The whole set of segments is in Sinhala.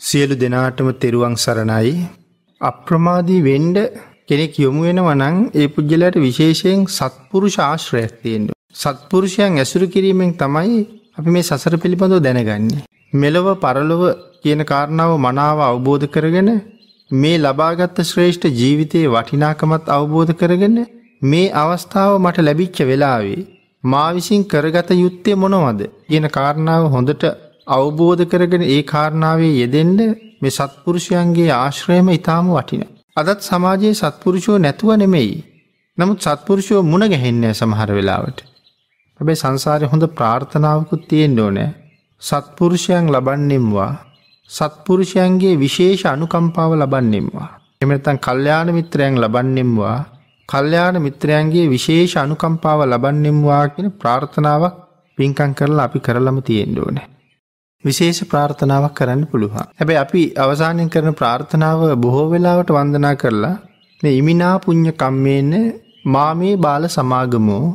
සියලු දෙනාටම තෙරුවන් සරණයි අප්‍රමාදී වෙන්ඩ කෙනෙක් යොමු වෙනව නං ඒ පුද්ගලයට විශේෂයෙන් සත්පුරුෂ ආශ්‍රයක් තියෙන්ට. සත්පුරුෂයන් ඇසුරු කිරීමෙන් තමයි අපි මේ සසර පිළිබඳව දැනගන්නේ. මෙලොව පරලොව කියන කාරණාව මනාව අවබෝධ කරගෙන මේ ලබාගත්ත ශ්‍රේෂ්ඨ ජීවිතයේ වටිනාකමත් අවබෝධ කරගෙන මේ අවස්ථාව මට ලැබිච්ච වෙලාවේ මා විසින් කරගත යුත්තේ මොනවද කියන කාරණාව හොඳට අවබෝධ කරගෙන ඒ කාරණාවේ යෙදෙන්ඩ මේ සත්පුරුෂයන්ගේ ආශ්‍රයම ඉතාම වටින. අදත් සමාජයේ සත්පුරුෂෝ නැතුව නෙමෙයි. නමුත් සත්පුරුෂයෝ මුණ ගැහෙන්නේ සමහර වෙලාවට. හැබැයි සංසාරය හොඳ ප්‍රාර්ථනාවකුත් තියෙන් ඕනෑ සත්පුරුෂයන් ලබන්නෙම්වා සත්පුරුෂයන්ගේ විශේෂ අනුකම්පාව ලබන්නෙම්වා. එමනතන් කල්්‍යාන මිත්‍රයන් ලබන්නෙම්වා කල්්‍යාන මිත්‍රයන්ගේ විශේෂ අනුකම්පාව ලබන්නෙම්වා කියෙන ප්‍රාර්ථනාවක් පින්කං කරලා අපි කරලම තියෙන්ඩ ඕනෑ. විශේෂ ප්‍රාර්ථනාවක් කරන්න පුළුවන්. හැබැ අපි අවසානයෙන් කරන ප්‍රාර්ථනාව බොහෝ වෙලාවට වන්දනා කරලා මේ ඉමිනා පුං්ඥ කම්මේන්න මාමේ බාල සමාගමෝ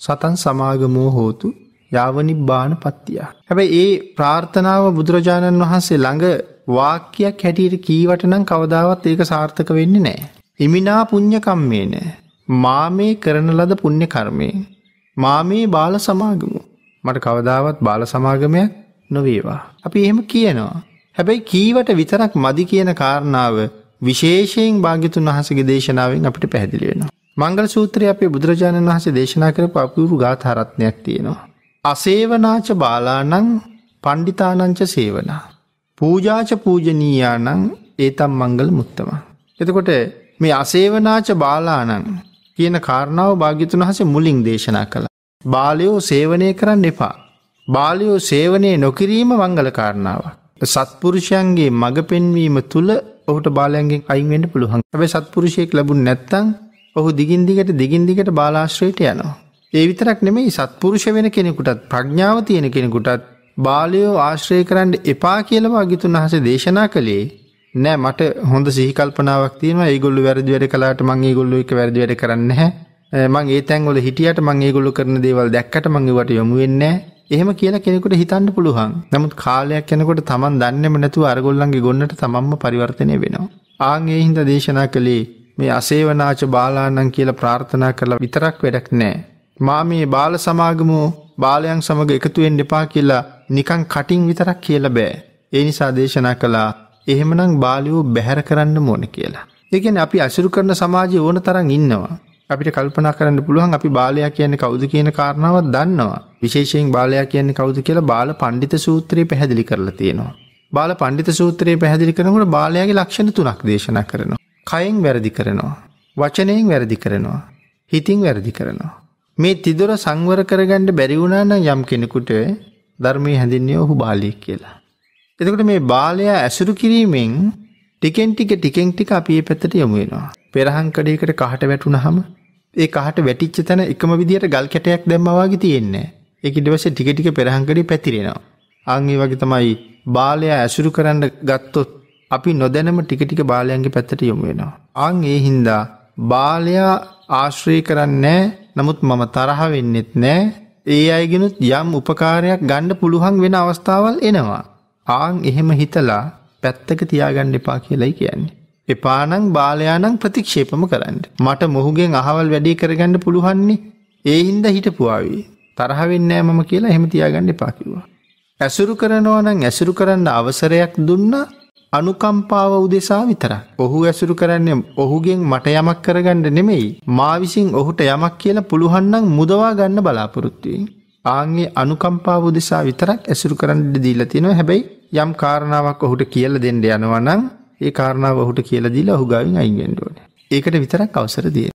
සතන් සමාගමෝ හෝතු යාවනි බාන පත්තිය. හැබැයි ඒ ප්‍රාර්ථනාව බුදුරජාණන් වහන්සේ ළඟ වාක්‍යයක් හැටියට කීවට නම් කවදාවත් ඒක සාර්ථක වෙන්නේ නෑ. ඉමිනා පුං්ඥකම්මේ නෑ. මාමේ කරන ලද පුුණ්්‍ය කර්මය. මාමේ බාල සමාගමු. මට කවදාවත් බාල සමාගමයක් නොවේවා. අපි එහෙම කියනවා. හැබැයි කීවට විතරක් මදි කියන කාරණාව විශේෂයෙන් භාගිතුන් වහසගේ දේශනාවෙන් අපිට පැහැදිලි වෙනවා. මංගල සූත්‍රය අපේ බුදුරජාණන් වහස දේශනා කර පපුරු ගාථහරත්නයක් තියෙනවා. අසේවනාච බාලානං පණ්ඩිතානංච සේවනා. පූජාච පූජනීයානං ඒතම් මංගල මුත්තම. එතකොට මේ අසේවනාච බාලානං කියන කාරණාව භාගිතුන් වහස මුලින් දේශනා කළ. බාලයෝ සේවනය කරන්න එපා. බාලයෝ සේවනය නොකිරීම මංගල කාරණාව. සත්පුරුෂයන්ගේ මඟ පෙන්වීම තුළ ඔහුට බාලයන්ගෙන් අයින්වෙන්ට පුළුවන් ඇබ සත්පුරුෂයෙක් ලැබුන් නැත්තං ඔහු දිගින්දිගට දිගින්දිගට බාලාශ්‍රයට යනවා. ඒ විතරක් නෙමෙයි සත්පුරුෂ වෙන කෙනෙකුටත් ප්‍රඥාව තියෙන කෙනෙකුටත් බාලයෝ ආශ්‍රය කරන්න එපා කියලවා ගිතුන් වහස දේශනා කළේ නෑ මට හොඳ සිහිකල්පනාවක් තියෙන ඒගොල්ල වැරදි වැඩ කලාට මංගේ ගොල්ලු එක වැරදි වැඩ කරන්න හැ Eh, මං ඒ තැන්ගොල හිටියට මංගේ ගොල්ලු කරන දේවල් දැක්කට මංගේවට යොමු වෙන්නේ එහෙම කියලා කෙනෙකුට හිතන්න පුළුවන් නමුත් කාලයක් කෙනකොට තමන් දන්නම නැතු අරගොල්ලන්ගේ ගොන්නට තමන්ම පරිවර්තනය වෙනවා. ආංගේ හින්ද දේශනා කළේ මේ අසේවනාච බාලානන් කියලා ප්‍රාර්ථනා කරලා විතරක් වැඩක් නෑ. මා මේ බාල සමාගමෝ බාලයන් සමඟ එකතුවෙන් දෙපා කියලා නිකං කටින් විතරක් කියල බෑ. ඒ නිසා දේශනා කළා එහෙමනං බාලියෝ බැහැර කරන්න මොන කියලා. ඒකෙන් අපි අසුරු කරන සමාජය ඕන තරන් ඉන්නවා. අපිට කල්පනා කරන්න පුළුවන් අපි බාලයා කියන්නේ කවුද කියන කාරණාවත් දන්නවා. විශේෂයෙන් බාලයා කියන්නේ කවුද කියලා බාල පණ්ඩිත සූත්‍රයේ පැහැදිලි කරලා තියෙනවා. බාල පණ්ඩිත සූත්‍රයේ පැහැදිලි කරනකොට බාලයාගේ ලක්ෂණ තුනක් දේශනා කරනවා. කයෙන් වැරදි කරනවා. වචනයෙන් වැරදි කරනවා. හිතින් වැරදි කරනවා. මේ තිදොර සංවර කරගණ්ඩ බැරිවුණාන යම් කෙනෙකුට ධර්මය හැඳින්නේ ඔහු බාලියක් කියලා. එතකට මේ බාලයා ඇසුරු කිරීමෙන් ටිකෙන් ටික ටිකෙන් ටික අපි ඒ පැත්තට යොමු වෙනවා. පෙරහංකඩයකට කහට වැටුනහම ඒ කහට වැටිච්ච තැන එකම විදියට ගල් කැටයක් දැම්මවාගේ තියෙන්නේ. ඒක ඊට ටික ටික පෙරහංකඩේ පැතිරෙනවා. අන් ඒ වගේ තමයි බාලයා ඇසුරු කරන්න ගත්තොත් අපි නොදැනම ටික ටික බාලයන්ගේ පැත්තට යොමු වෙනවා. අන් ඒ හින්දා බාලයා ආශ්‍රය කරන්නේ නමුත් මම තරහ වෙන්නෙත් නෑ ඒ අයගෙනුත් යම් උපකාරයක් ගණ්ඩ පුළුවන් වෙන අවස්ථාවල් එනවා. ආං එහෙම හිතලා පැත්තක තියාගණ්ඩ එපා කියලයි කියන්නේ. එපානං බාලයානං ප්‍රතික්ෂේපම කරන්න. මට මොහුගෙන් අහවල් වැඩේ කරගන්න පුළුවන්නේ ඒ හින්ද හිටපුවාවී. තරහවෙන්නෑ මම කියලා එහෙම තියාගන්න එපාකිවා. ඇසුරු කරනවා නම් ඇසුරු කරන්න අවසරයක් දුන්න අනුකම්පාව උදෙසා විතර. ඔහු ඇසුරු කරන්නේ ඔහුගෙන් මට යමක් කරගන්න නෙමෙයි. මා විසින් ඔහුට යමක් කියලා පුළුවන්නම් මුදවා ගන්න බලාපොරොත්තුවෙන්. ආන්ගේ අනුකම්පාව උදෙසා විතරක් ඇසුරු කරන්න දීලා තියෙනවා හැබැයි යම් කාරණාවක් ඔහුට කියල දෙන්න යනවනම් ඒ කාරණාව ඔහුට කියල දීලා ඔහු ගවින් අයිගෙන්ඩුවන ඒකට විතරක් අවසර දිය